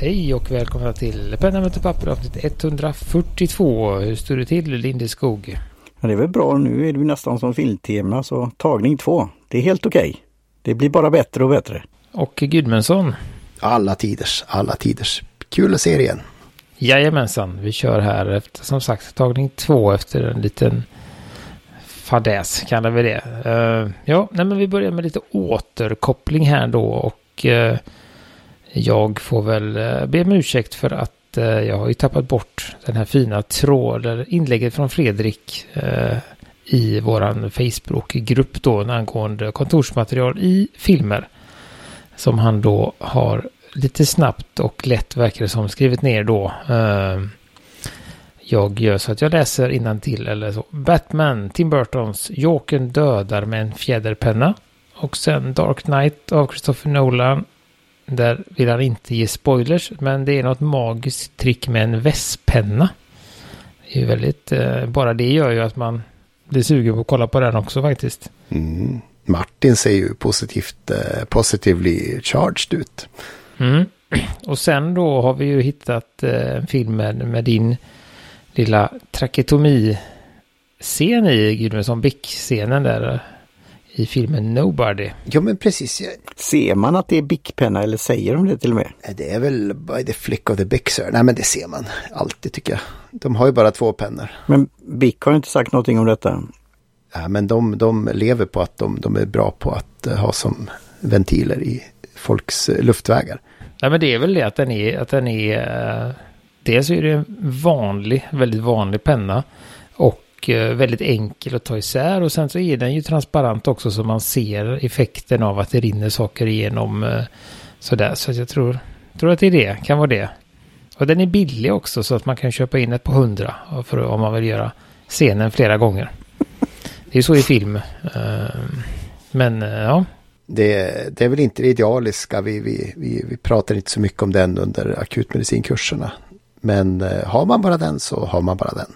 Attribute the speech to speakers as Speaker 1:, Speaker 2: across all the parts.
Speaker 1: Hej och välkomna till Penna möter papper avsnitt 142. Hur står det till Lindeskog?
Speaker 2: Ja, det är väl bra. Nu är det nästan som filmtema så tagning två. Det är helt okej. Okay. Det blir bara bättre och bättre.
Speaker 1: Och Gudmundsson?
Speaker 3: Alla tiders, alla tiders. Kul att se er igen.
Speaker 1: Jajamensan, vi kör här efter som sagt tagning två efter en liten fadäs kallar vi det. Uh, ja, nej, men vi börjar med lite återkoppling här då och uh, jag får väl eh, be om ursäkt för att eh, jag har ju tappat bort den här fina tråden, inlägget från Fredrik eh, i våran Facebook-grupp då angående kontorsmaterial i filmer. Som han då har lite snabbt och lätt verkar det som skrivit ner då. Jag gör så att jag läser till eller så. Batman, Tim Burtons Jokern dödar med en fjäderpenna. Och sen Dark Knight av Christopher Nolan. Där vill han inte ge spoilers, men det är något magiskt trick med en vässpenna. Det är ju väldigt, eh, bara det gör ju att man blir sugen på att kolla på den också faktiskt.
Speaker 3: Mm. Martin ser ju positivt, eh, positively charged ut.
Speaker 1: Mm. Och sen då har vi ju hittat eh, en film med, med din lilla traketomi-scen i Gudmundsson Bick-scenen där i filmen Nobody.
Speaker 3: Ja men precis.
Speaker 2: Ser man att det är Bic-penna eller säger de det till och med?
Speaker 3: Det är väl by the flick of the Bic sir. Nej men det ser man alltid tycker jag. De har ju bara två pennor.
Speaker 2: Men Bic har inte sagt någonting om detta.
Speaker 3: Ja, men de, de lever på att de, de är bra på att uh, ha som ventiler i folks uh, luftvägar.
Speaker 1: Nej men det är väl det att den är, att den är uh dels är det en vanlig, väldigt vanlig penna och och eh, väldigt enkel att ta isär och sen så är den ju transparent också så man ser effekten av att det rinner saker igenom eh, sådär. Så jag tror, tror att det är det, kan vara det. Och den är billig också så att man kan köpa in ett på hundra för, om man vill göra scenen flera gånger. Det är så i film. Eh, men ja.
Speaker 3: Det, det är väl inte det idealiska. Vi, vi, vi, vi pratar inte så mycket om den under akutmedicinkurserna. Men har man bara den så har man bara den.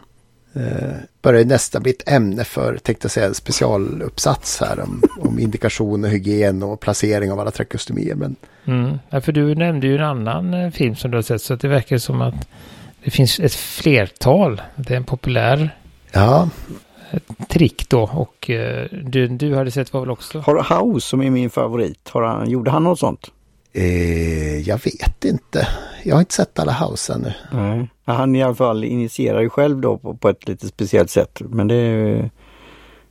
Speaker 3: Eh, börjar nästa bli ett ämne för, tänkte jag säga, specialuppsats här om, om indikation och hygien och placering av alla trakeostomier. Men...
Speaker 1: Mm. Ja, för du nämnde ju en annan eh, film som du har sett så det verkar som att det finns ett flertal. Det är en populär
Speaker 3: ja.
Speaker 1: trick då och du, du hade sett vad väl också?
Speaker 2: Har House som är min favorit, har han, gjorde han något sånt?
Speaker 3: Eh, jag vet inte. Jag har inte sett alla House ännu.
Speaker 2: Nej. Han i alla fall initierar ju själv då på, på, ett lite speciellt sätt. Men det är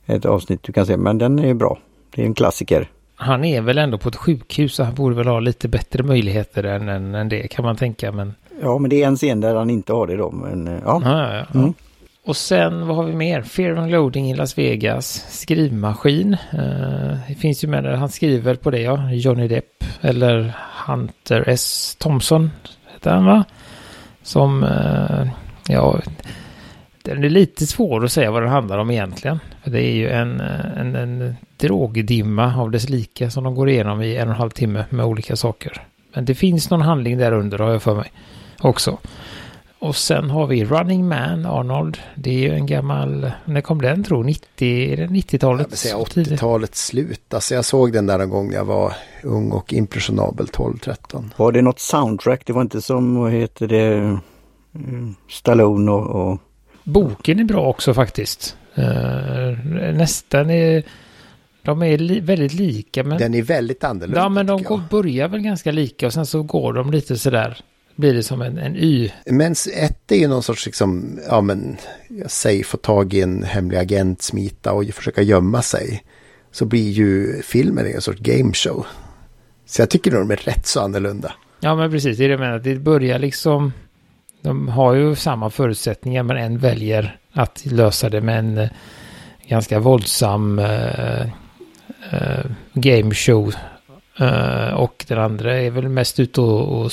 Speaker 2: ett avsnitt du kan se. Men den är bra. Det är en klassiker.
Speaker 1: Han är väl ändå på ett sjukhus så han borde väl ha lite bättre möjligheter än, än, än det kan man tänka. Men...
Speaker 2: Ja men det är en scen där han inte har det då. Men, ja.
Speaker 1: ja, ja, ja. Mm. Och sen vad har vi mer? Fear and Loading i Las Vegas. Skrivmaskin. Eh, det finns ju med där. Han skriver på det ja. Johnny Depp. Eller Hunter S. Thompson. Heter han va? Som, eh, ja. Den är lite svår att säga vad den handlar om egentligen. För det är ju en, eh, en, en drogdimma av dess lika som de går igenom i en och en halv timme med olika saker. Men det finns någon handling där under har jag för mig också. Och sen har vi Running Man, Arnold. Det är ju en gammal, när kom den tro? 90, är det 90-talet?
Speaker 3: Jag säga 80-talets slut. Alltså jag såg den där en gång när jag var ung och impressionabel 12-13.
Speaker 2: Var det något soundtrack? Det var inte som, vad heter det, mm, Stallone och... och...
Speaker 1: Boken är bra också faktiskt. Uh, nästan är... De är li väldigt lika men...
Speaker 3: Den är väldigt annorlunda.
Speaker 1: Ja men de går, börjar väl ganska lika och sen så går de lite sådär blir det som en, en Y.
Speaker 3: Men ett är ju någon sorts, liksom, ja men, säg få tag i en hemlig agent, smita och försöka gömma sig. Så blir ju filmen en sorts gameshow. Så jag tycker nog de är rätt så annorlunda.
Speaker 1: Ja men precis, det är det jag menar. Det börjar liksom, de har ju samma förutsättningar men en väljer att lösa det med en eh, ganska våldsam uh, uh, gameshow. Uh, och den andra är väl mest ute och, och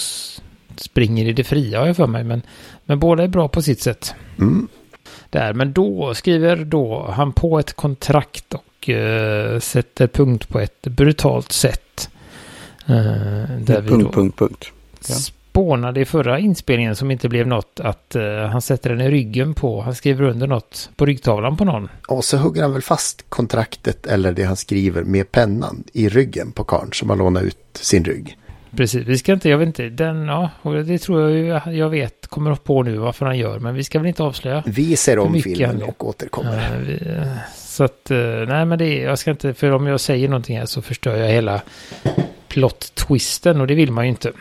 Speaker 1: springer i det fria har jag för mig. Men, men båda är bra på sitt sätt.
Speaker 3: Mm.
Speaker 1: Där, men då skriver då han på ett kontrakt och uh, sätter punkt på ett brutalt sätt.
Speaker 2: Uh, där punkt, vi då punkt, punkt.
Speaker 1: Ja. spånade i förra inspelningen som inte blev något att uh, han sätter den i ryggen på, han skriver under något på ryggtavlan på någon.
Speaker 3: Och så hugger han väl fast kontraktet eller det han skriver med pennan i ryggen på karn som har lånat ut sin rygg.
Speaker 1: Precis. Vi ska inte, jag vet inte, den, ja, det tror jag jag vet, kommer på nu varför han gör, men vi ska väl inte avslöja.
Speaker 3: Vi ser om filmen och återkommer.
Speaker 1: Eh, vi, så att, eh, nej men det jag ska inte, för om jag säger någonting här så förstör jag hela plot-twisten och det vill man ju inte.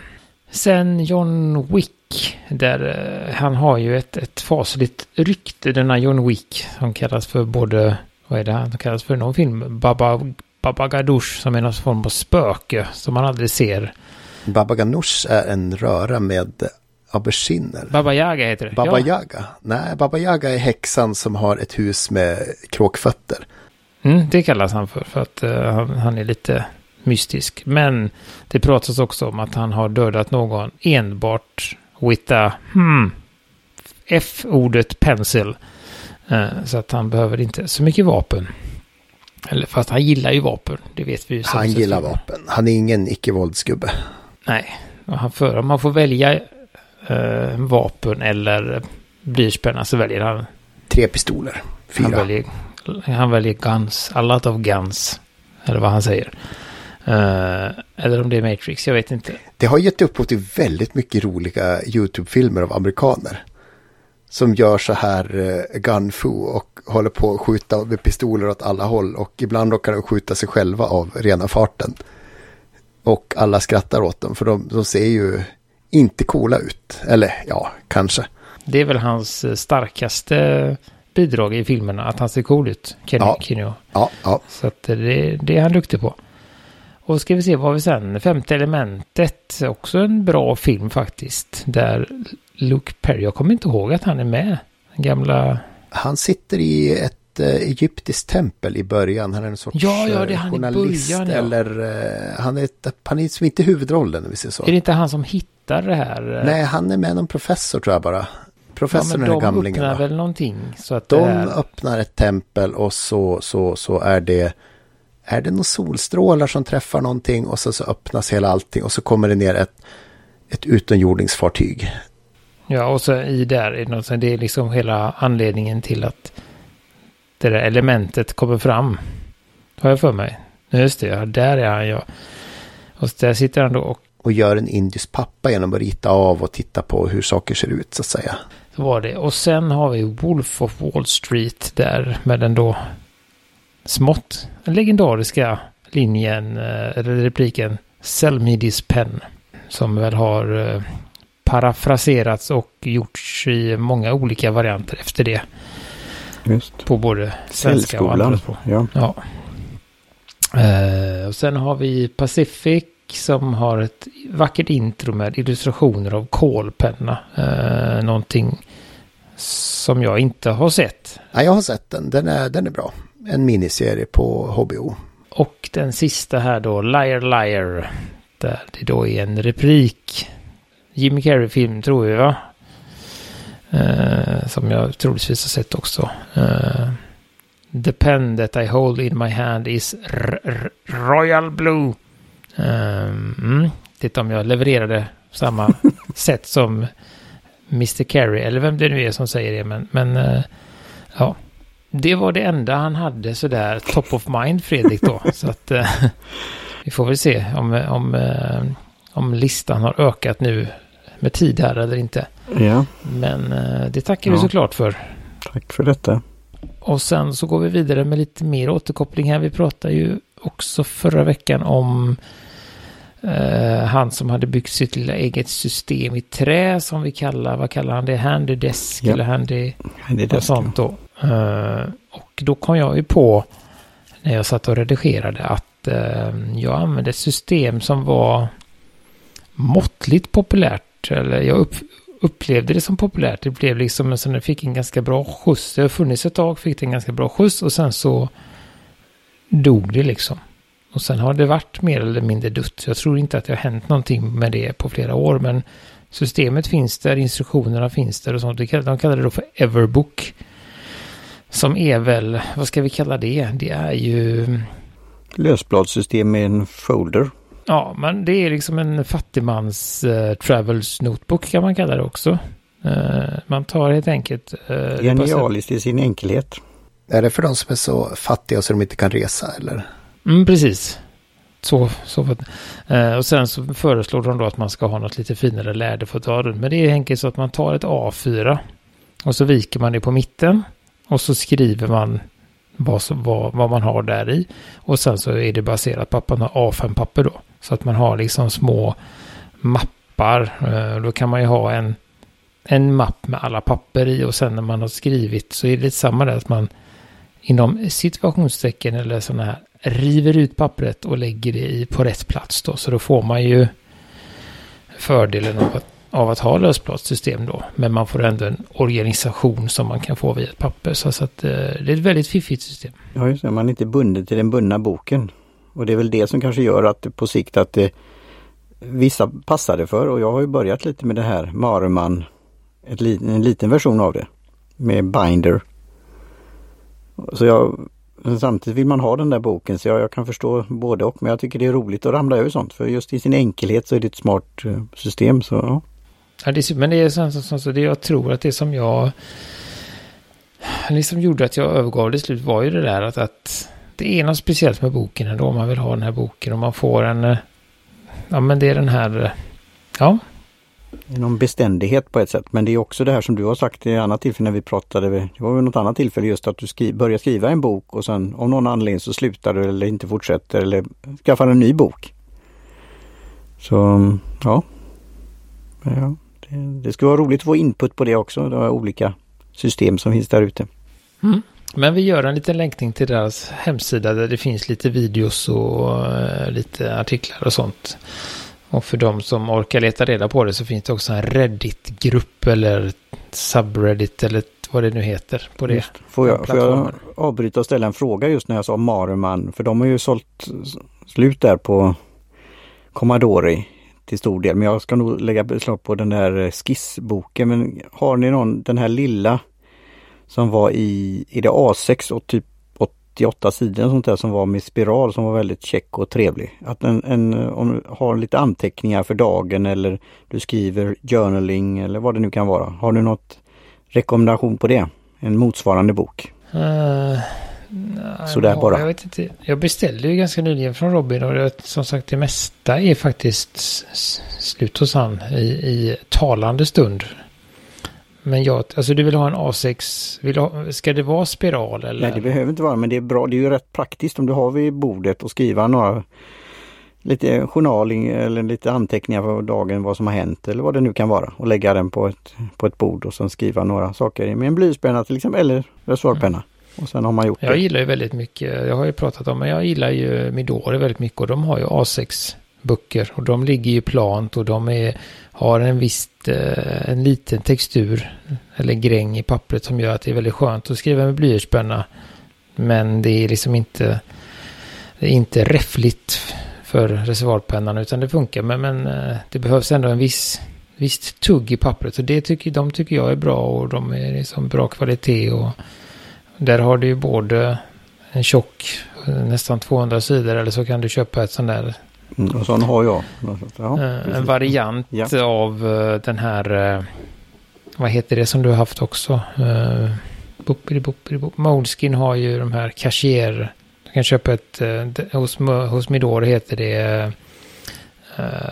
Speaker 1: Sen John Wick, där eh, han har ju ett, ett fasligt rykte, denna John Wick, som kallas för både, vad är det han kallas för, någon film, Baba, Baba Ganoush, som är någon form av spöke som man aldrig ser.
Speaker 3: Baba Ganoush är en röra med auberginer.
Speaker 1: Baba Yaga heter det.
Speaker 3: Baba
Speaker 1: ja.
Speaker 3: Yaga? Nej, Baba Yaga är häxan som har ett hus med kråkfötter.
Speaker 1: Mm, det kallas han för, för att eh, han, är lite mystisk. Men det pratas också om att han har dödat någon enbart with a, hmm, F-ordet pencil. Eh, så att han behöver inte så mycket vapen. Eller fast han gillar ju vapen, det vet vi ju.
Speaker 3: Han gillar vapen. Han är ingen icke-våldsgubbe.
Speaker 1: Nej, och han för, om man får välja eh, vapen eller blyertspenna så väljer han
Speaker 3: Tre pistoler.
Speaker 1: Han
Speaker 3: Fyra.
Speaker 1: väljer, han väljer guns, a lot of guns. Eller vad han säger. Eh, eller om det är Matrix, jag vet inte.
Speaker 3: Det har gett upphov till väldigt mycket roliga YouTube-filmer av amerikaner. Som gör så här uh, gun-fu och håller på att skjuta med pistoler åt alla håll. Och ibland råkar de skjuta sig själva av rena farten. Och alla skrattar åt dem för de, de ser ju inte coola ut. Eller ja, kanske.
Speaker 1: Det är väl hans eh, starkaste bidrag i filmerna, att han ser cool ut. Kenny,
Speaker 3: Ja.
Speaker 1: Kenny.
Speaker 3: Ja, ja.
Speaker 1: Så att eh, det, det är han duktig på. Och ska vi se vad har vi sen? Femte elementet, också en bra film faktiskt. Där Luke Perry, jag kommer inte ihåg att han är med. Den gamla...
Speaker 3: Han sitter i ett eh, egyptiskt tempel i början. Han är en sorts
Speaker 1: Ja, ja, det är
Speaker 3: eh,
Speaker 1: han i
Speaker 3: journalist.
Speaker 1: början, ja.
Speaker 3: Eller eh, han är, ett, han är som inte huvudrollen, om vi säger så.
Speaker 1: Är det inte han som hittar det här? eh,
Speaker 3: Nej, han är med någon professor tror jag bara.
Speaker 1: ja,
Speaker 3: Professorn
Speaker 1: men
Speaker 3: är den
Speaker 1: de
Speaker 3: gamlingen.
Speaker 1: öppnar
Speaker 3: va?
Speaker 1: väl någonting. Så att
Speaker 3: De
Speaker 1: är...
Speaker 3: öppnar ett tempel och så, så, så är det är det några solstrålar som träffar någonting och så, så öppnas hela allting och så kommer det ner ett, ett utomjordingsfartyg.
Speaker 1: Ja, och så i där det är liksom hela anledningen till att det där elementet kommer fram. Har jag för mig. Just det, ja, där är han ja. Och där sitter han då och
Speaker 3: Och gör en indisk pappa genom att rita av och titta på hur saker ser ut så att säga.
Speaker 1: så var det. Och sen har vi Wolf of Wall Street där med den då smått legendariska linjen, eh, eller repliken Sell me this pen. Som väl har eh, parafraserats och gjorts i många olika varianter efter det.
Speaker 2: Just.
Speaker 1: På både svenska och andra språk.
Speaker 2: Ja.
Speaker 1: Ja. Eh, och sen har vi Pacific som har ett vackert intro med illustrationer av kolpenna. Eh, någonting som jag inte har sett.
Speaker 3: Ja, jag har sett den. Den är, den är bra. En miniserie på HBO.
Speaker 1: Och den sista här då, Liar Liar. Där det då är en replik. Jimmy Carrey-film tror jag va? Eh, som jag troligtvis har sett också. Eh, The pen that I hold in my hand is Royal Blue. Um, mm, det om jag levererade samma sätt som Mr. Carey, eller vem det nu är som säger det, men, men eh, ja. Det var det enda han hade sådär top of mind, Fredrik då. Så att eh, vi får väl se om, om, eh, om listan har ökat nu med tid här eller inte.
Speaker 2: ja,
Speaker 1: Men eh, det tackar vi
Speaker 2: Ja.
Speaker 1: såklart för.
Speaker 2: tack för detta.
Speaker 1: Och sen så går vi vidare med lite mer återkoppling här. Vi pratade ju också förra veckan om eh, han som hade byggt sitt lilla eget system i trä som vi kallar, vad kallar han det? Handy desk
Speaker 2: Ja.
Speaker 1: eller handy
Speaker 2: det
Speaker 1: och sånt då. Eh, och då kom jag ju på när jag satt och redigerade att eh, jag använde ett system som var måttligt populärt. Eller jag upp, upplevde det som populärt. Det blev liksom en sån, det fick en ganska bra skjuts. Det har funnits ett tag, fick det en ganska bra skjuts och sen så dog det liksom. Och sen har det varit mer eller mindre dött. Jag tror inte att det har hänt någonting med det på flera år, men systemet finns där, instruktionerna finns där och sånt. De kallar- De kallar det då för Everbook. Som är väl, vad ska vi kalla det? Det är ju,
Speaker 2: Lösbladssystem med en folder
Speaker 1: ja, men det är liksom en fattigmans eh, travels notebook kan man kalla det också. Eh, man tar helt enkelt... eh,
Speaker 2: Genialiskt i sin enkelhet.
Speaker 3: Är det för de som är så fattiga så de inte kan resa eller?
Speaker 1: Mm, precis. Så, så eh, och sen så föreslår de då att man ska ha något lite finare läder för att ta runt. Men det är enkelt så att man tar ett A4 och så viker man det på mitten och så skriver man vad, vad, vad man har där i. Och sen så är det baserat på att man har A5-papper då. Så att man har liksom små mappar. Eh, då kan man ju ha en, en mapp med alla papper i och sen när man har skrivit så är det samma där att man inom situationstecken eller sådana här river ut pappret och lägger det i på rätt plats då. Så då får man ju fördelen av att, av att ha lösbladssystem då. Men man får ändå en organisation som man kan få via ett papper. Så, så att, eh, det är ett väldigt fiffigt system.
Speaker 2: Ja, just det. Man är inte bunden till den bundna boken. Och det är väl det som kanske gör att på sikt att det, vissa passar det för och jag har ju börjat lite med det här Maruman, ett, en liten version av det med binder. Så jag, samtidigt vill man ha den där boken så jag, jag, kan förstå både och men jag tycker det är roligt att ramla över sånt för just i sin enkelhet så är det ett smart eh, system. Så, ja.
Speaker 1: Ja, det, men det är så, som, så, det jag tror att det som jag liksom gjorde att jag övergav det slut var ju det där att, att det är något speciellt med boken ändå om man vill ha den här boken och man får en... Eh, ja men det är den här... Eh, ja.
Speaker 2: Någon beständighet på ett sätt men det är också det här som du har sagt i annat tillfälle när vi pratade. Det var väl något annat tillfälle just att du skri börjar skriva en bok och sen av någon anledning så slutar du eller inte fortsätter eller skaffar en ny bok. Så ja. ja det, skulle vara roligt att få input på det också. Är olika system som finns där ute.
Speaker 1: Mm. Men vi gör en liten länkning till deras hemsida där det finns lite videos och uh, lite artiklar och sånt. Och för de som orkar leta reda på det så finns det också en Reddit-grupp eller subreddit eller vad det nu heter på det. Just.
Speaker 2: Får, jag, får jag avbryta och ställa en fråga just när jag sa Maruman? För de har ju sålt slut där på Commodore till stor del. Men jag ska nog lägga beslag på den där eh, skissboken. Men har ni någon, den här lilla som var i, i det A6 och typ 88 sidor sånt där som var med spiral som var väldigt check och trevlig. Att en, en, eh, om du har lite anteckningar för dagen eller du skriver journaling eller vad det nu kan vara. Har du något rekommendation på det? En motsvarande bok? Uh, Sådär bara.
Speaker 1: Jag, vet inte. jag beställde ju ganska nyligen från Robin och det, som sagt det mesta är faktiskt slut hos han i, i talande stund. Men jag, alltså du vill ha en A6, vill ha, ska det vara spiral eller?
Speaker 2: Nej det behöver inte vara men det är bra, det är ju rätt praktiskt om du har vid bordet och skriva några lite journaling eller lite anteckningar för dagen vad som har hänt eller vad det nu kan vara och lägga den på ett, på ett bord och sen skriva några saker med en blyertspenna till exempel eller reservoarpenna. Mm. Och sen har man gjort
Speaker 1: jag det. Jag gillar ju väldigt mycket, jag har ju pratat om, men jag gillar ju Midori väldigt mycket och de har ju A6 böcker och de ligger ju plant och de är, har en viss, eh, en liten textur eller gräng i pappret som gör att det är väldigt skönt att skriva med blyertspenna. Men det är liksom inte, det är inte räffligt för reservoarpennan utan det funkar. Men, men eh, det behövs ändå en viss, visst tugg i pappret och det tycker, de tycker jag är bra och de är liksom bra kvalitet och där har du ju både en tjock, nästan 200 sidor eller så kan du köpa ett sånt där
Speaker 2: Mm, och sån har jag.
Speaker 1: Ja, eh, en variant ja. av uh, den här, vad heter det som du har haft också? Moleskin har ju de här cashier. Du kan köpa ett, hos, hos Midor heter det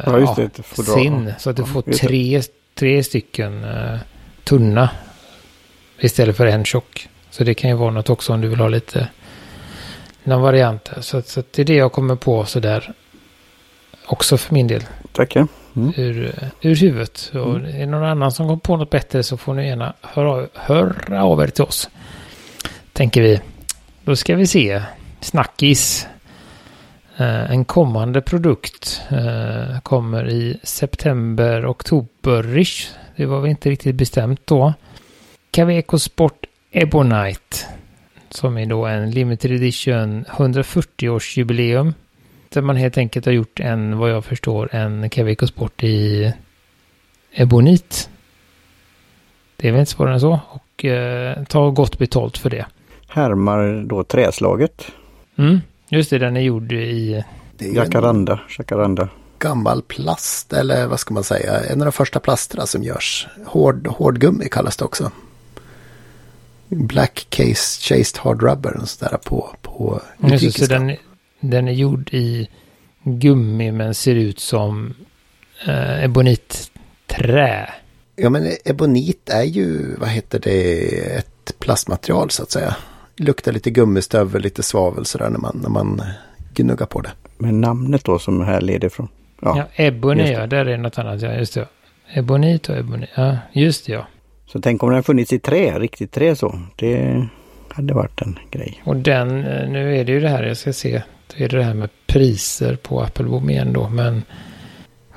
Speaker 2: ja, just det, ja,
Speaker 1: sin. Så att du får tre, tre stycken tunna istället för en tjock. Så det kan ju vara något också om du vill ha lite någon variant. Så, så det är det jag kommer på sådär också för min del.
Speaker 2: Tackar.
Speaker 1: Mm. Ur, ur huvudet. Och mm. är det någon annan som kommer på något bättre så får ni gärna höra, höra av er till oss. Tänker vi. Då ska vi se. Snackis. Uh, en kommande produkt uh, kommer i september, oktober-ish. Det var väl inte riktigt bestämt då. Caveco Sport Ebonite. Som är då en limited edition 140-årsjubileum. Där man helt enkelt har gjort en, vad jag förstår, en Caveco Sport i Ebonit. Det är väl inte svårare än så. Och eh, ta gott betalt för det.
Speaker 2: Härmar då träslaget.
Speaker 1: Mm, just det, den är gjord i...
Speaker 2: Jacaranda, jacaranda.
Speaker 3: Gammal plast eller vad ska man säga, en av de första plasterna som görs. Hård, hårdgummi kallas det också. Black case chased hard rubber och sådär på, på
Speaker 1: Just så den, den är gjord i gummi men ser ut som eh, ebonitträ.
Speaker 3: Ja men ebonit är ju, vad heter det, ett plastmaterial så att säga. Luktar lite gummistövel, lite svavel sådär när man, när man gnuggar på det.
Speaker 2: Men namnet då som här leder från?
Speaker 1: Ja, ja ebony ja, där är något annat. Ja, just det. Ebonit och ebonit. Ja, just det ja.
Speaker 2: Så tänk om den funnits i trä, riktigt trä så. Det hade varit en grej.
Speaker 1: Och den, eh, nu är det ju det här, jag ska se. Det är det här med priser på Applebom igen då, men...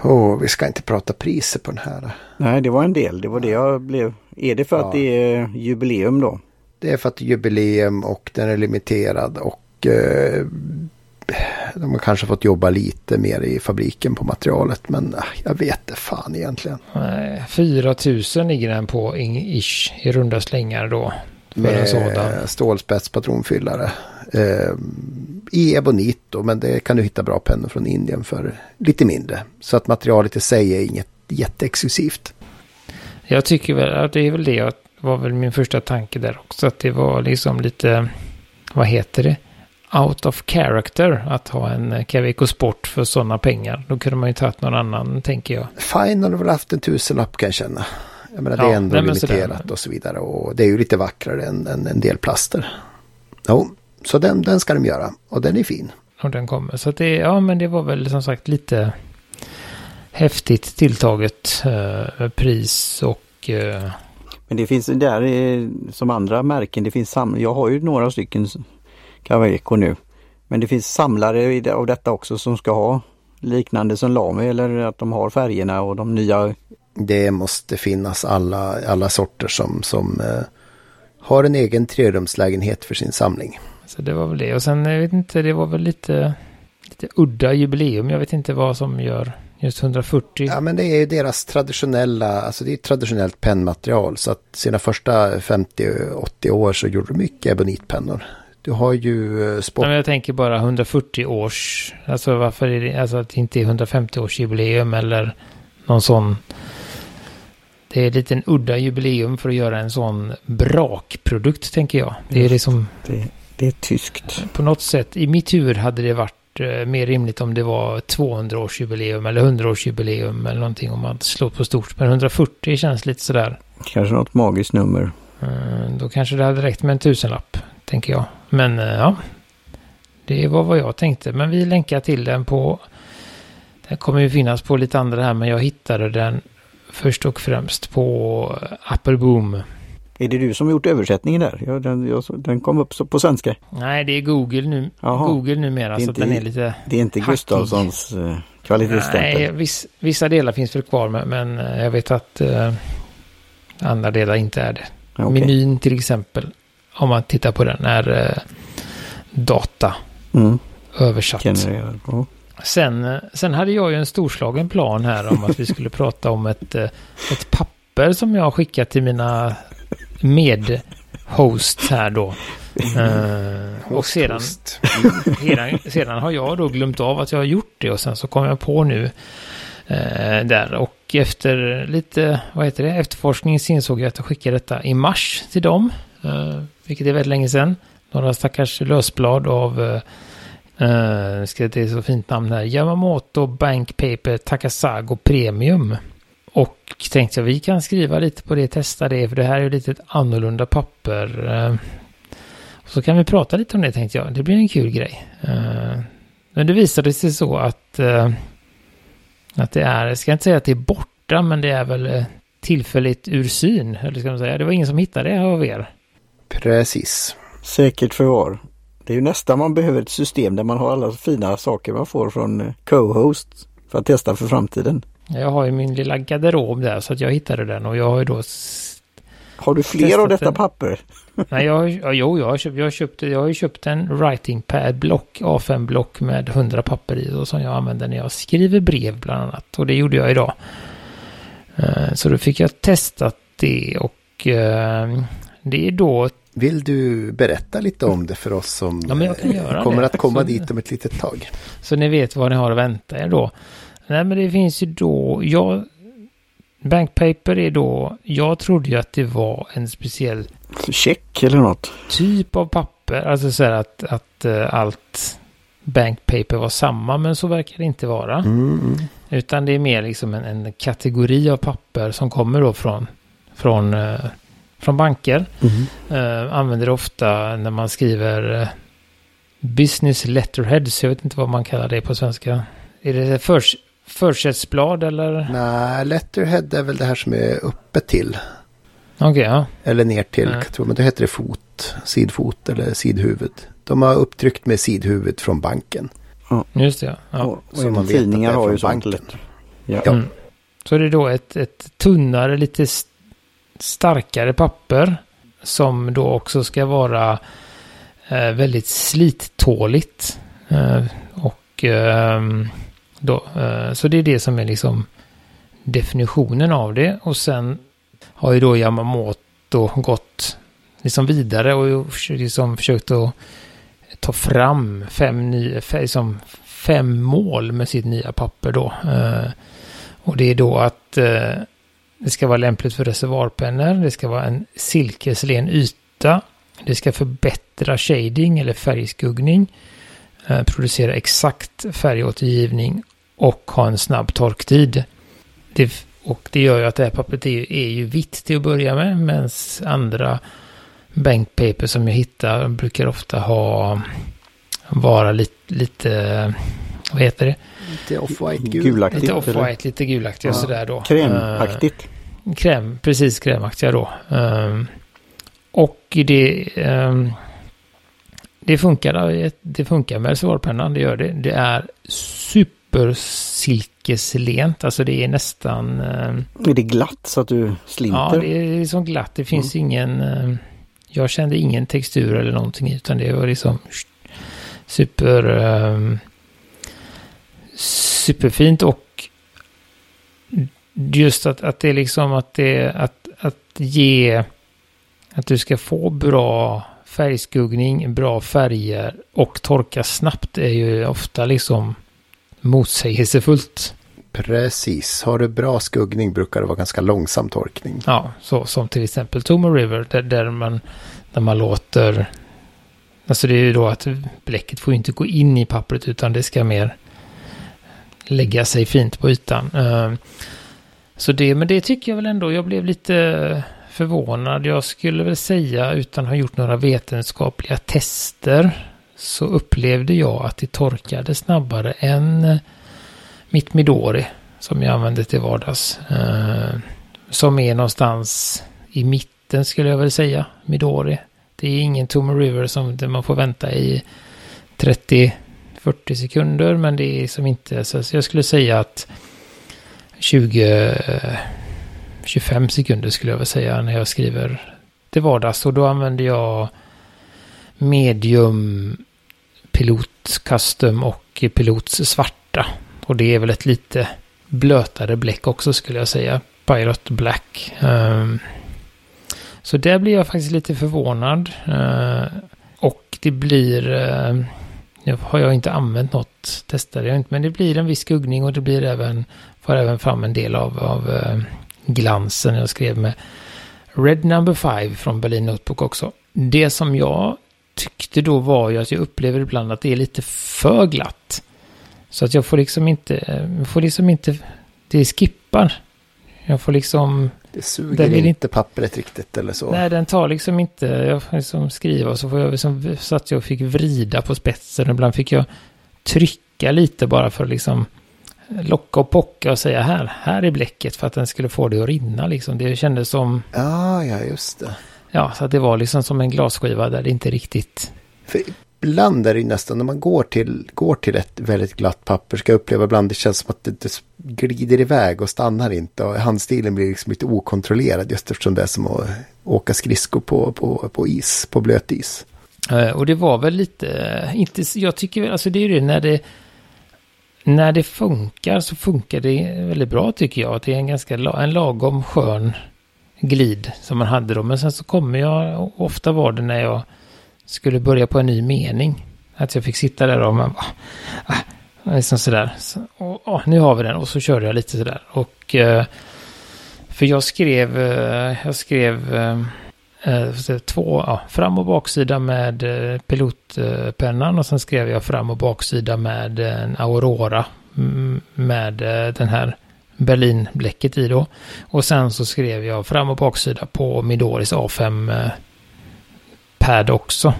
Speaker 3: Oh, vi ska inte prata priser på den här.
Speaker 2: Nej, det var en del. Det var det jag blev. Är det för ja. att det är jubileum då?
Speaker 3: Det är för att det är jubileum och den är limiterad och eh, de har kanske fått jobba lite mer i fabriken på materialet. Men äh, jag vet det fan egentligen.
Speaker 1: Nej, 4 000 ligger den på ish i runda slängar då.
Speaker 3: Med en sådan. stålspetspatronfyllare. Eh, I ebonit då, men det kan du hitta bra pennor från Indien för lite mindre. Så att materialet i sig är inget jätteexklusivt.
Speaker 1: Jag tycker väl att det är väl det var väl min första tanke där också. Att det var liksom lite, vad heter det? Out of character att ha en Caveco Sport för sådana pengar. Då kunde man ju tagit någon annan, tänker jag.
Speaker 3: Fine, har du väl haft en tusenlapp kan jag känna. Jag menar, ja, det är ändå nej, limiterat och så vidare. Och det är ju lite vackrare än, än en del plaster. Jo, så den, den ska de göra. Och den är fin.
Speaker 1: Och den kommer. Så det, ja men det var väl som sagt lite häftigt tilltaget eh, pris och... Eh...
Speaker 2: Men det finns där som andra märken. Det finns sam jag har ju några stycken Caveco nu. Men det finns samlare av detta också som ska ha liknande som Lamy eller att de har färgerna och de nya.
Speaker 3: Det måste finnas alla, alla sorter som, som eh, har en egen trerumslägenhet för sin samling.
Speaker 1: Så det var väl det och sen jag vet inte, det var väl lite, lite udda jubileum. Jag vet inte vad som gör just 140.
Speaker 3: Ja men det är ju deras traditionella, alltså det är traditionellt pennmaterial så att sina första 50-80 år så gjorde de mycket ebonitpennor. Du har ju eh, sport...
Speaker 1: jag tänker bara 140 års, alltså varför är det, alltså att det inte är 150 års jubileum eller någon sån. Det är lite en udda jubileum för att göra en sån brakprodukt tänker jag. Det är liksom...
Speaker 2: Det, det är tyskt.
Speaker 1: På något sätt, i mitt huvud hade det varit eh, mer rimligt om det var 200 års jubileum eller 100 års jubileum eller någonting om man slår på stort. Men 140 känns lite sådär.
Speaker 2: Kanske något magiskt nummer.
Speaker 1: Eh, då kanske det hade räckt med en tusenlapp tänker jag. Men eh, ja, det var vad jag tänkte. Men vi länkar till den på... Den kommer ju finnas på lite andra här, men jag hittade den först och främst på Apple Boom.
Speaker 2: Är det du som gjort översättningen där? Ja, den, jag, den kom upp på svenska.
Speaker 1: Nej, det är Google nu. Aha. Google numera, så den är lite
Speaker 2: Det är inte hackig. Gustafssons uh, kvalitetsstämpel?
Speaker 1: Nej, viss, vissa delar finns väl kvar, men, men eh, jag vet att uh, andra delar inte är det. Okay. Menyn till exempel om man tittar på den, är eh, data mm. översatt. Oh. Sen, eh, sen hade jag ju en storslagen plan här om att vi skulle prata om ett, eh, ett papper som jag har skickat till mina medhosts här då. Uh, och sedan, sedan, sedan har jag då glömt av att jag har gjort det och sen så kom jag på nu uh, där och efter lite, vad heter det, efterforskning så insåg jag att jag skickade detta i mars till dem. Uh, vilket är väldigt länge sedan. Några stackars lösblad av, uh, ska det är så fint namn här, Yamamoto Bank Paper Takasago Premium. Och tänkte jag vi kan skriva lite på det, testa det, för det här är ju lite ett annorlunda papper. Uh, så kan vi prata lite om det tänkte jag, det blir en kul grej. Uh, men det visade sig så att, uh, att det är, jag ska inte säga att det är borta, men det är väl tillfälligt ur syn. Eller ska man säga, det var ingen som hittade det av er.
Speaker 3: Precis.
Speaker 2: Säkert förvar. Det är ju nästan man behöver ett system där man har alla fina saker man får från eh, co-host för att testa för framtiden.
Speaker 1: Jag har ju min lilla garderob där så att jag hittade den och jag har ju då
Speaker 2: Har du fler av detta den. papper?
Speaker 1: Nej, jag, ja, jo, jag har, köpt, jag, har köpt, jag har ju köpt en writing pad block, A5 block med 100 papper i och som jag använder när jag skriver brev bland annat. Och det gjorde jag idag. Eh, så då fick jag testat det och eh, det är då
Speaker 3: vill du berätta lite om det för oss som
Speaker 1: ja,
Speaker 3: kommer det. att komma så, dit om ett litet tag?
Speaker 1: Så ni vet vad ni har att vänta er då. Nej men det finns ju då, jag, Bankpaper är då, jag trodde ju att det var en speciell
Speaker 2: check eller något.
Speaker 1: Typ av papper, alltså så här att, att uh, allt bankpaper var samma, men så verkar det inte vara.
Speaker 3: Mm, mm.
Speaker 1: Utan det är mer liksom en, en kategori av papper som kommer då från, från, eh, från banker.
Speaker 2: Mm.
Speaker 1: Eh, använder det ofta när man skriver eh, business letterheads. Jag vet inte vad man kallar det på svenska. Är det förs, försättsblad eller?
Speaker 3: Nej, letterhead är väl det här som är uppe till.
Speaker 1: Okej, ja.
Speaker 3: Eller ner till,
Speaker 1: Mm.
Speaker 3: jag tror, men då heter det fot, sidfot eller sidhuvud. De har upptryckt med sidhuvud från banken.
Speaker 1: Just det. Ja.
Speaker 2: Och, och
Speaker 3: Så man vet att
Speaker 2: tidningar
Speaker 3: det är
Speaker 2: har
Speaker 3: från
Speaker 2: ju sånt
Speaker 3: banken.
Speaker 2: lätt. Ja.
Speaker 3: Ja.
Speaker 1: Mm. Så det är då ett, ett tunnare, lite starkare papper som då också ska vara eh, väldigt slittåligt. Eh, och ehm, då, eh, så det är det som är liksom definitionen av det. Och sen har ju då Yamamoto gått liksom vidare och liksom försökt att ta fram fem, nya, fe- liksom fem mål med sitt nya papper då. Eh, och det är då att eh, det ska vara lämpligt för reservoarpennor, det ska vara en silkeslen yta, det ska förbättra shading eller färgskuggning, eh, producera exakt färgåtergivning och ha en snabb torktid. Det, och det gör ju att det här pappret är, är ju vitt till att börja med, medan andra bankpaper som jag hittar brukar ofta ha vara lite, lite vad heter det?
Speaker 3: Lite off-white gul.
Speaker 2: Gulaktigt.
Speaker 1: Lite off-white, lite gulaktiga och
Speaker 2: Ja.
Speaker 1: sådär då.
Speaker 2: Krämaktigt.
Speaker 1: Kräm, precis krämaktiga då. Ehm, och det, ehm, det funkar, det funkar med reservoarpennan, det gör det. Det är supersilkeslent, alltså det är nästan, ehm,
Speaker 2: Är det glatt så att du slinter?
Speaker 1: ja det är liksom glatt, det finns ingen, ehm, jag kände ingen textur eller någonting utan det var liksom super, superfint och just att, att det är liksom att det, att, att ge, att du ska få bra färgskuggning, bra färger och torka snabbt är ju ofta liksom motsägelsefullt.
Speaker 3: Precis. Har du bra skuggning brukar det vara ganska långsam torkning.
Speaker 1: Ja, så som till exempel Tomo River där, där man, där man låter, alltså det är ju då att bläcket får inte gå in i pappret utan det ska mer lägga sig fint på ytan. Så det, men det tycker jag väl ändå, jag blev lite förvånad. Jag skulle väl säga utan att ha gjort några vetenskapliga tester så upplevde jag att det torkade snabbare än eh, mitt Midori som jag använder till vardags. Eh, som är någonstans i mitten skulle jag väl säga, Midori. Det är ingen Tomo River som man får vänta i 30-40 sekunder, men det är som inte, så jag skulle säga att 20, 25 sekunder skulle jag väl säga när jag skriver till vardags. Och då använder jag medium, pilot custom och pilots svarta. Och det är väl ett lite blötare bläck också skulle jag säga. Pirate Black. Um, så där blir jag faktiskt lite förvånad. Uh, och det blir... Uh, nu har jag inte använt något, testade jag inte, men det blir en viss skuggning och det blir även, får även fram en del av, av eh, glansen jag skrev med Red Number 5 från Berlin Notebook också. Det som jag tyckte då var ju att jag upplever ibland att det är lite för glatt. Så att jag får liksom inte, eh, jag får liksom inte, det skippar. Jag får liksom,
Speaker 3: det suger
Speaker 1: Den vill
Speaker 3: inte pappret riktigt eller så.
Speaker 1: nej den tar liksom inte, jag får liksom skriva och så får jag liksom, så att jag fick vrida på spetsen. Ibland fick jag trycka lite bara för att liksom locka och pocka och säga här, här är bläcket för att den skulle få det att rinna liksom. Det kändes som,
Speaker 3: Ja, ja, just det.
Speaker 1: ja, så att det var liksom som en glasskiva där det inte riktigt,
Speaker 3: För ibland är det nästan när man går till, går till ett väldigt glatt papper ska jag uppleva ibland det känns som att det, det glider iväg och stannar inte och handstilen blir liksom lite okontrollerad just eftersom det är som att åka skridskor på, på, på is, på blöt is.
Speaker 1: Eh, och det var väl lite, inte, jag tycker väl, alltså det är ju det när det, när det funkar så funkar det väldigt bra tycker jag. Att det är en ganska, en lagom skön glid som man hade då. Men sen så kommer jag, ofta var det när jag skulle börja på en ny mening. Att jag fick sitta där och man bara, ah, ah liksom sådär. Så, och, och, nu har vi den och så körde jag lite sådär. Och, eh, för jag skrev, eh, jag skrev, eh, eh två, ja, fram och baksida med eh, pilotpennan och sen skrev jag fram och baksida med en Aurora mm, med eh, den här Berlinbläcket i då. Och sen så skrev jag fram och baksida på Midoris A5 eh, pad också.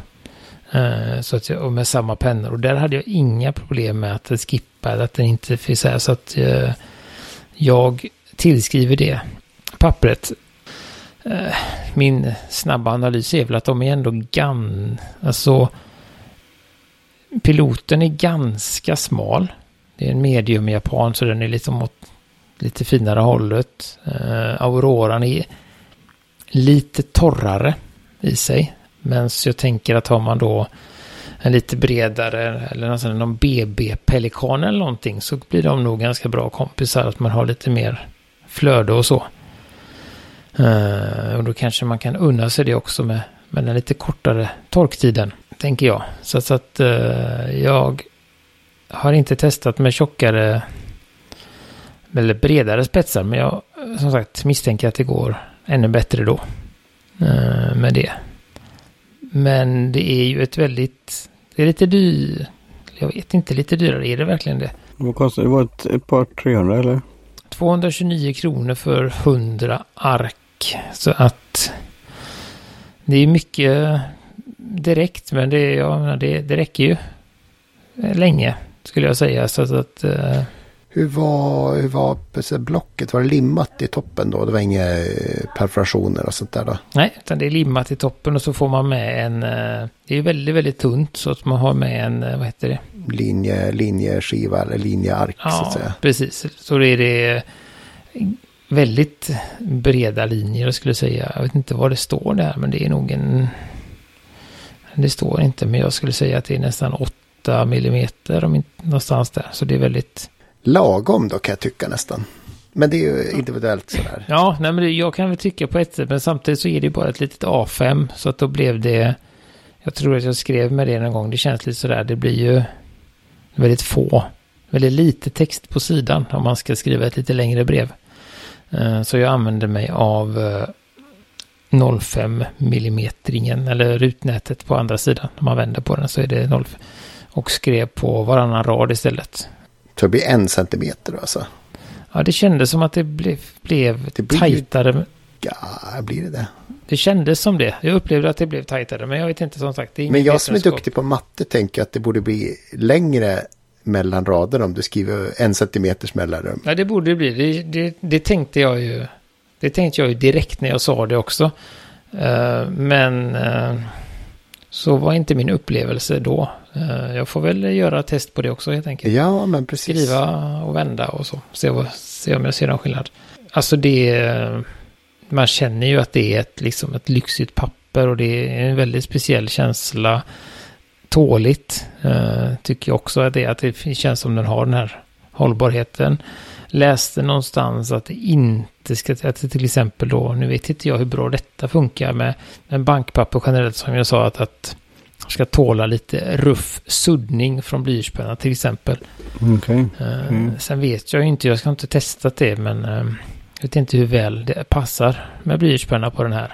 Speaker 1: Eh, så att jag, och med samma pennor. Och där hade jag inga problem med att det skippade, att den inte finns här. Så att eh, jag tillskriver det pappret. Eh, min snabba analys är väl att de är ändå gan... Alltså... Piloten är ganska smal. Det är en medium japan så den är liksom åt lite finare hållet. Uh, Auroran är lite torrare i sig. Men så jag tänker att har man då en lite bredare eller nästan någon BB-pelikan eller någonting så blir de nog ganska bra kompisar. Att man har lite mer flöde och så. Uh, och då kanske man kan unna sig det också med, med den lite kortare torktiden, tänker jag. Så, så att uh, jag har inte testat med tjockare eller bredare spetsar, men jag som sagt misstänker att det går ännu bättre då uh, med det. Men det är ju ett väldigt, det är lite dyrt, jag vet inte, lite dyrare, är det verkligen det?
Speaker 2: Vad kostar det? var ett, ett par 300 eller?
Speaker 1: 229 kronor för 100 ark så att det är mycket direkt, men det, ja, det, det räcker ju länge skulle jag säga. Så att, att uh...
Speaker 3: hur var, hur var blocket? Var det limmat i toppen då? Det var inga eh, perforationer och sånt där då?
Speaker 1: Nej, utan det är limmat i toppen och så får man med en... Uh, det är väldigt, väldigt tunt så att man har med en, uh, vad heter det?
Speaker 3: Linje, linjeskiva eller linjeark ja, så att säga.
Speaker 1: precis. Så det är det väldigt breda linjer jag skulle säga. Jag vet inte vad det står där men det är nog en... Det står inte men jag skulle säga att det är nästan 8 millimeter om inte någonstans där. Så det är väldigt...
Speaker 3: Lagom då kan jag tycka nästan. Men det är ju individuellt sådär.
Speaker 1: Ja, nej men jag kan väl tycka på ett sätt. Men samtidigt så är det bara ett litet A5. Så att då blev det... Jag tror att jag skrev med det någon gång. Det känns lite sådär. Det blir ju väldigt få. Väldigt lite text på sidan om man ska skriva ett lite längre brev. Eh, så jag använde mig av eh, 05-millimetringen. eller rutnätet på andra sidan. Om man vänder på den så är det 0 och skrev på varannan rad istället.
Speaker 3: Så det blir en centimeter alltså?
Speaker 1: Ja, det kändes som att det blev, blev det blir tajtare.
Speaker 3: Ja, blir det det?
Speaker 1: Det kändes som det. Jag upplevde att det blev tajtare, men jag vet inte som sagt.
Speaker 3: men jag som är duktig på matte tänker att det borde bli längre mellan raderna om du skriver en centimeters mellanrum.
Speaker 1: Ja, det borde det bli. Det, det, det, tänkte jag ju. Det tänkte jag ju direkt när jag sa det också. Uh, men uh, så var inte min upplevelse då. Uh, jag får väl göra test på det också helt enkelt.
Speaker 3: Ja, men precis.
Speaker 1: Skriva och vända och så. Se, vad, se om jag ser någon skillnad. Alltså det... Man känner ju att det är ett, liksom ett lyxigt papper och det är en väldigt speciell känsla tåligt. Uh, tycker jag också att det, att det känns som den har den här hållbarheten. Läste någonstans att det inte ska, att det till exempel då, nu vet inte jag hur bra detta funkar med, med bankpapper generellt som jag sa att, att ska tåla lite ruff suddning från blyertspenna till exempel.
Speaker 2: Okay.
Speaker 1: Eh, mm. sen vet jag ju inte, jag ska inte testat det men uh, jag vet inte hur väl det passar med blyertspenna på den här.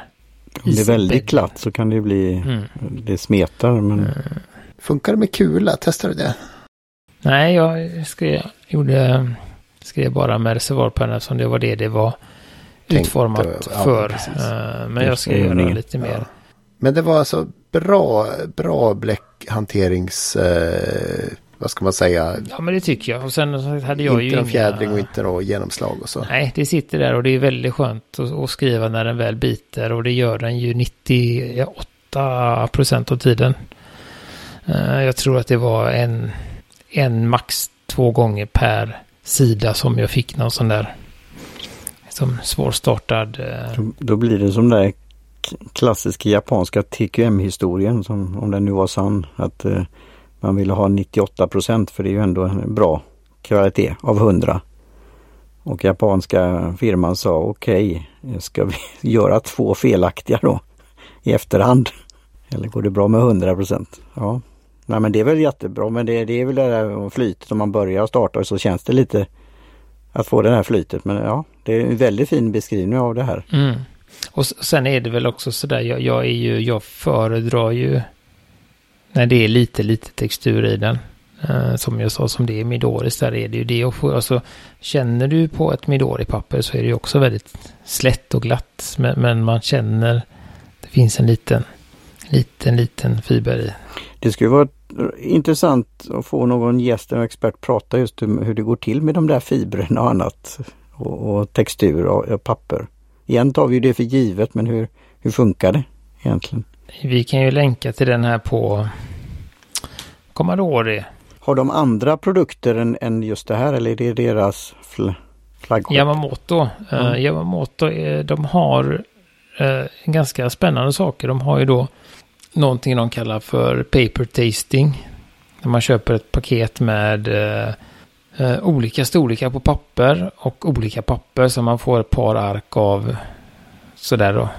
Speaker 2: Om det är väldigt glatt så kan det bli, mm. det smetar. Men... Mm.
Speaker 3: Funkar det med kula? Testar du det?
Speaker 1: Nej, jag skrev, gjorde, skrev bara med reservoarpenna som det var det det var Tänkte, utformat ja, för. Uh, men jag ska göra lite mer. Ja.
Speaker 3: Men det var alltså bra, bra bläckhanterings... Uh, vad ska man säga?
Speaker 1: Ja men det tycker jag. Och sen hade jag
Speaker 3: inte
Speaker 1: ju
Speaker 3: Inte fjädring och inte något genomslag och så.
Speaker 1: Nej, det sitter där och det är väldigt skönt att, att skriva när den väl biter. Och det gör den ju 98 procent av tiden. Uh, jag tror att det var en, en max två gånger per sida som jag fick någon sån där som svårstartad. Eh,
Speaker 2: då, då blir det som där klassiska japanska TQM-historien som om den nu var sann. Att eh, man ville ha 98 procent för det är ju ändå en bra kvalitet av 100. Och japanska firman sa okej, okay, ska vi göra två felaktiga då i efterhand? Eller går det bra med 100 procent? Ja, nej men det är väl jättebra men det, det är väl det där flytet om man börjar starta så känns det lite att få det här flytet. Men ja, det är en väldigt fin beskrivning av det här.
Speaker 1: Mm. Och sen är det väl också sådär, jag, jag är ju, jag föredrar ju när det är lite, lite textur i den. Uh, som jag sa, som det är Midoris, där är det ju det. Och får, alltså, känner du på ett Midori-papper så är det ju också väldigt slätt och glatt. Men, men, man känner, det finns en liten, liten, liten fiber i.
Speaker 2: Det skulle vara intressant att få någon gäst eller expert prata just om hur det går till med de där fibrerna och annat. Och, och textur och, och papper. Igen tar vi det för givet men hur, hur funkar det egentligen?
Speaker 1: Vi kan ju länka till den här på Commodore.
Speaker 2: Har de andra produkter än, än just det här eller är det deras fl flaggskepp?
Speaker 1: Yamamoto. Mm. Uh, Yamamoto, är, de har uh, ganska spännande saker. De har ju då någonting de kallar för paper tasting. När man köper ett paket med uh, olika storlekar på papper och olika papper som man får ett par ark av sådär då.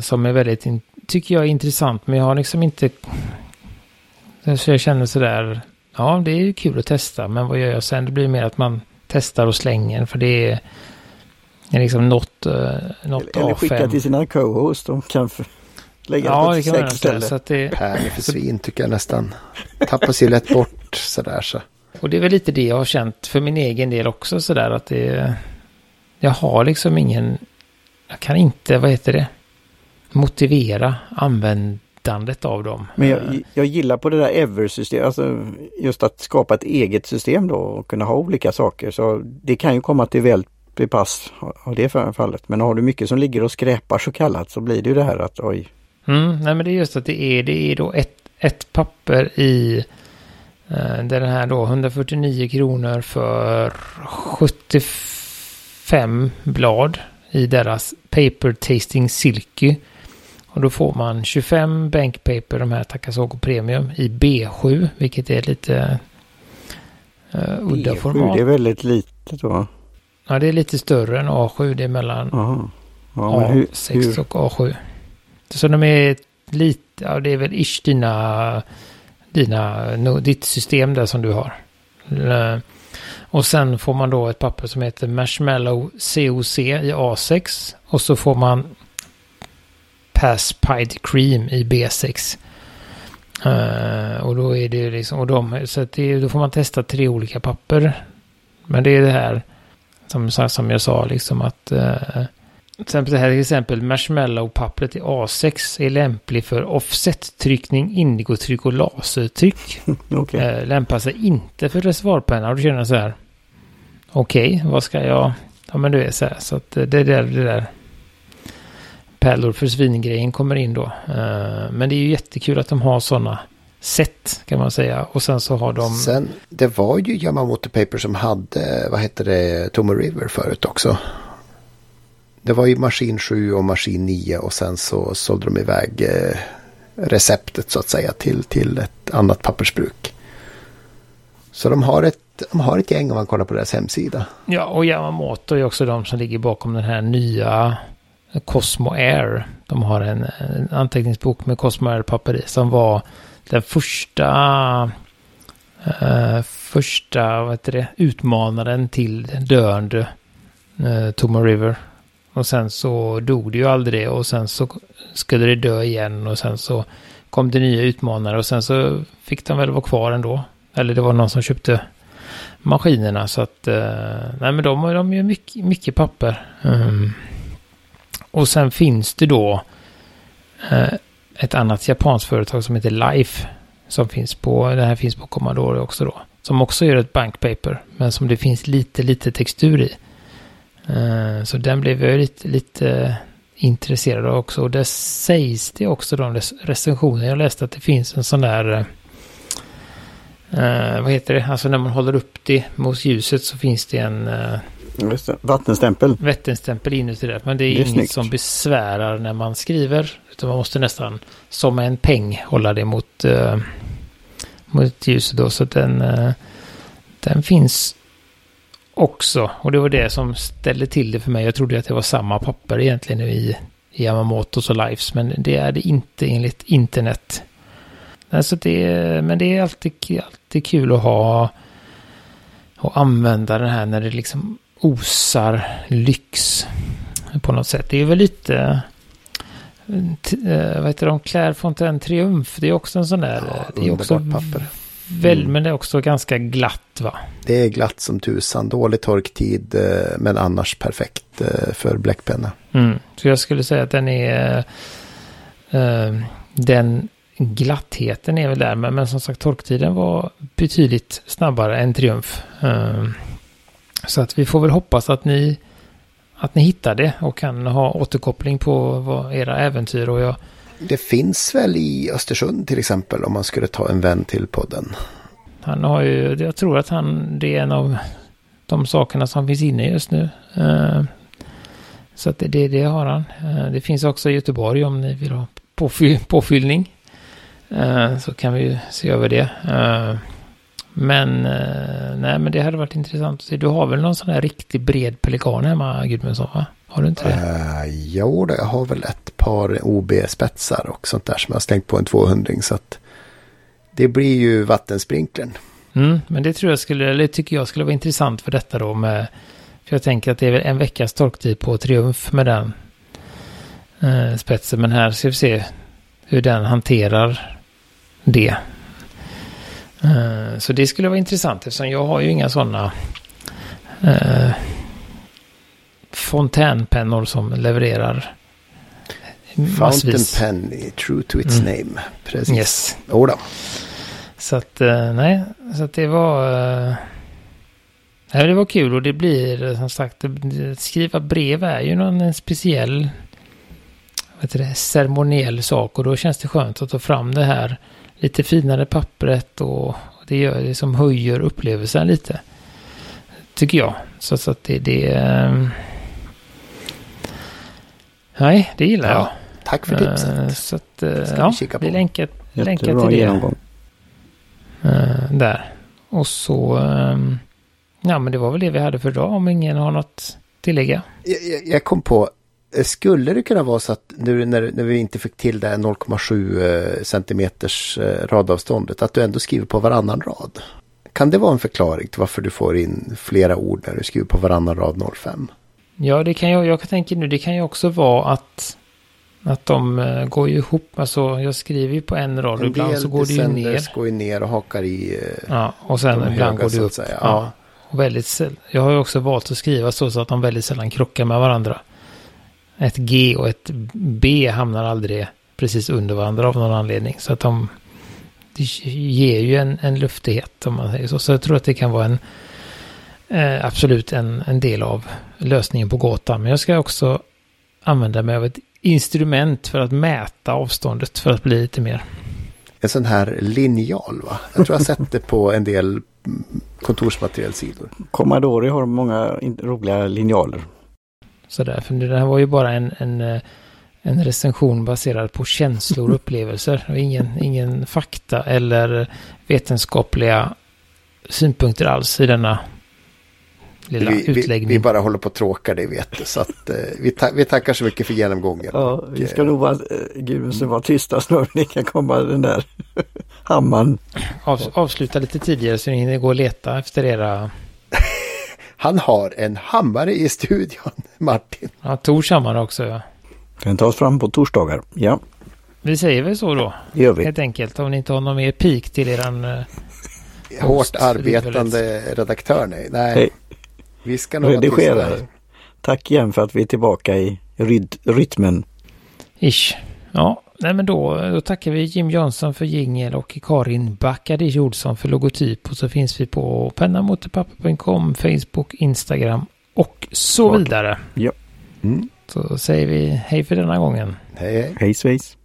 Speaker 1: som är väldigt, tycker jag är intressant men jag har liksom inte så jag känner sådär, ja det är ju kul att testa, men vad gör jag sen? Det blir mer att man testar och slänger, för det är, liksom något, uh, något
Speaker 2: Eller skicka till sina co-host, de kan lägga ja, på ett säkert ställe. Så att
Speaker 3: det är för svin tycker jag nästan. Tappar sig lätt bort sådär så.
Speaker 1: Och det är väl lite det jag har känt för min egen del också sådär att det, jag har liksom ingen, jag kan inte, vad heter det, motivera använd hittandet av dem.
Speaker 2: Men jag, jag gillar på det där Ever-systemet, alltså just att skapa ett eget system då och kunna ha olika saker. Så det kan ju komma till väl till pass av det fallet. Men har du mycket som ligger och skräpar så kallat så blir det ju det här att oj.
Speaker 1: Mm, nej men det är just att det är, det är då ett, ett papper i eh, den här då 149 kronor för 75 blad i deras Paper Tasting Silky. Och då får man 25 bankpaper, de här Takasogo Premium, i B7, vilket är lite uh, udda B7, format.
Speaker 2: det är väldigt litet då?
Speaker 1: Ja, det är lite större än A7. Det är mellan ja, A6 hur, hur? och A7. Så de är lite, ja det är väl ish dina, dina, no, ditt system där som du har. Eh, och sen får man då ett papper som heter Marshmallow COC i A6. Och så får man Pass Pied Cream i B6. Uh, eh, och då är det liksom, och de, så att det, då får man testa tre olika papper. Men det är det här som, som jag sa liksom att uh, exempel det här till exempel marshmallow-pappret i A6 är lämplig för offset-tryckning, indigotryck och lasertryck. okay. uh, lämpar sig inte för reservoarpenna. Och då känner jag så här. Okej, okay, vad ska jag... Ja men du är så här. Så att det, det där, det där pärlor för svingrejen kommer in då. Eh, men det är ju jättekul att de har sådana sätt kan man säga. Och sen så har de...
Speaker 3: Sen, det var ju Yamamoto Paper som hade, vad hette det, Tomo River förut också. Det var ju maskin 7 och maskin 9 och sen så sålde de iväg eh, receptet så att säga till, till ett annat pappersbruk. Så de har, ett, de har ett gäng om man kollar på deras hemsida.
Speaker 1: Ja, och Yamamoto är också de som ligger bakom den här nya Cosmo Air. De har en, en anteckningsbok med Cosmo Air-papper i som var den första eh, första vad heter det, utmanaren till döende eh, Tomo River. Och sen så dog det ju aldrig det och sen så skulle det dö igen och sen så kom det nya utmanare och sen så fick de väl vara kvar ändå. Eller det var någon som köpte maskinerna så att eh, nej men de, de ju mycket, mycket papper. Mm. och sen finns det då eh, ett annat japanskt företag som heter Life. Som finns på, det här finns på Commodore också då. Som också gör ett bankpaper. Men som det finns lite, lite textur i. Eh, så den blev jag lite, lite intresserad av också. Och det sägs det också de recensioner jag läste att det finns en sån där Uh, vad heter det? Alltså när man håller upp det mot ljuset så finns det en uh,
Speaker 2: Vattenstämpel.
Speaker 1: Vattenstämpel inuti det. Men det är, det är inget snyggt. som besvärar när man skriver. Utan man måste nästan som en peng hålla det mot, uh, mot ljuset då. Så den, uh, den finns också. Och det var det som ställde till det för mig. Jag trodde att det var samma papper egentligen i, Yamamotos och Lives. Men det är det inte enligt internet. Alltså det, men det är alltid, alltid kul att ha och använda den här när det liksom osar lyx. på något sätt. Det är väl lite... vad heter de? Claire Fontaine Triumf. Det är också en sån där... Ja, det är också papper. Väl, mm. Men det är också ganska glatt va?
Speaker 3: Det är glatt som tusan. Dålig torktid men annars perfekt för bläckpenna.
Speaker 1: Mm. Så jag skulle säga att den är... Uh, den glattheten är väl där. Men, men som sagt torktiden var betydligt snabbare än Triumf. Uh, så att vi får väl hoppas att ni, att ni hittar det och kan ha återkoppling på era äventyr och jag...
Speaker 3: Det finns väl i Östersund till exempel om man skulle ta en vän till podden.
Speaker 1: Han har ju, jag tror att han, det är en av de sakerna som finns inne just nu. Uh, så att det, det, har han. Uh, det finns också i Göteborg om ni vill ha påfy, påfyllning. Uh, så kan vi ju se över det. Men, eh, nej, men det hade varit intressant att se. Du har väl någon sån här riktigt bred pelikan hemma, Gudmundsson, va? Har du inte det?
Speaker 3: Uh, jo, jag har väl ett par OB-spetsar och sånt där som jag har slängt på en 200 så att det blir ju vattensprinklern.
Speaker 1: Mm, men det tror jag skulle, eller tycker jag skulle vara intressant för detta då med, för jag tänker att det är väl en veckas torktid på Triumf med den eh, spetsen, men här ska vi se hur den hanterar det. Eh, så det skulle vara intressant eftersom jag har ju inga sådana eh, fontänpennor som levererar
Speaker 3: Fountain pen, true to its mm. name. Precis.
Speaker 1: Yes.
Speaker 3: Oda.
Speaker 1: Så att, eh, nej, så att det var... Eh, nej, det var kul och det blir som sagt, skriva brev är ju någon speciell vet det, ceremoniell sak och då känns det skönt att ta fram det här lite finare pappret och det gör det som höjer upplevelsen lite. Tycker jag. Så, så att det, det um... Nej, det gillar ja, jag.
Speaker 3: Tack för tipset. Uh,
Speaker 1: så att, uh, ja, vi länkar, länkar till det. Genomgång. Uh, där. Och så, um, ja men det var väl det vi hade för idag om ingen har något tillägga.
Speaker 3: Jag, jag, jag kom på, Eh, skulle det kunna vara så att nu när, när vi inte fick till det här 0,7 eh, centimeters eh, radavståndet att du ändå skriver på varannan rad? Kan det vara en förklaring till varför du får in flera ord när du skriver på varannan rad 0,5?
Speaker 1: Ja, det kan jag, jag tänker nu, det kan ju också vara att, att de går ju ihop. Alltså jag skriver ju på en rad och ibland så går det ju ner.
Speaker 3: går ju ner och hakar i.
Speaker 1: Ja, och sen ibland går det upp. Ja. ja. Och väldigt, jag har ju också valt att skriva så, så att de väldigt sällan krockar med varandra ett G och ett B hamnar aldrig precis under varandra av någon anledning. Så att de det ger ju en, en luftighet om man säger så. Så jag tror att det kan vara en eh, absolut en, en del av lösningen på gåtan. Men jag ska också använda mig av ett instrument för att mäta avståndet för att bli lite mer.
Speaker 3: En sån här linjal va? Jag tror jag sett det på en del kontorsmaterialsidor.
Speaker 2: Commodore har många roliga linjaler.
Speaker 1: Sådär, för det här var ju bara en, en, eh, en recension baserad på känslor och upplevelser. Och ingen, ingen fakta eller vetenskapliga synpunkter alls i denna lilla vi, utläggning.
Speaker 3: Vi, vi, bara håller på att tråka det vet du. Så att, eh, vi, ta vi tackar så mycket för genomgången.
Speaker 2: Ja, vi ska nog vara, eh, gud, så vara tysta snart. Ni kan komma den där hammaren.
Speaker 1: Av, avsluta lite tidigare så ni hinner gå och leta efter era
Speaker 3: han har en hammare i studion, Martin.
Speaker 1: Ja, Tors hammare också, ja.
Speaker 2: Den tas fram på torsdagar, ja.
Speaker 1: Vi säger väl så då.
Speaker 2: Det gör vi.
Speaker 1: Helt enkelt, om ni inte har någon mer pik till eran... Uh,
Speaker 3: Hårt arbetande redaktör, nej. nej. Hej. Vi ska nog
Speaker 2: Redigerare. Tack igen för att vi är tillbaka i ryd rytmen.
Speaker 1: Ish. Ja, nej men då, då tackar vi Jim Jönsson för jingel och Karin Backadic Olsson för logotyp. Och så finns vi på pennamotepapper.com, Facebook, Instagram och så Klart. vidare.
Speaker 2: Ja.
Speaker 1: Mm. Så säger vi hej för denna gången.
Speaker 3: Hej, hej.
Speaker 2: Hej svejs.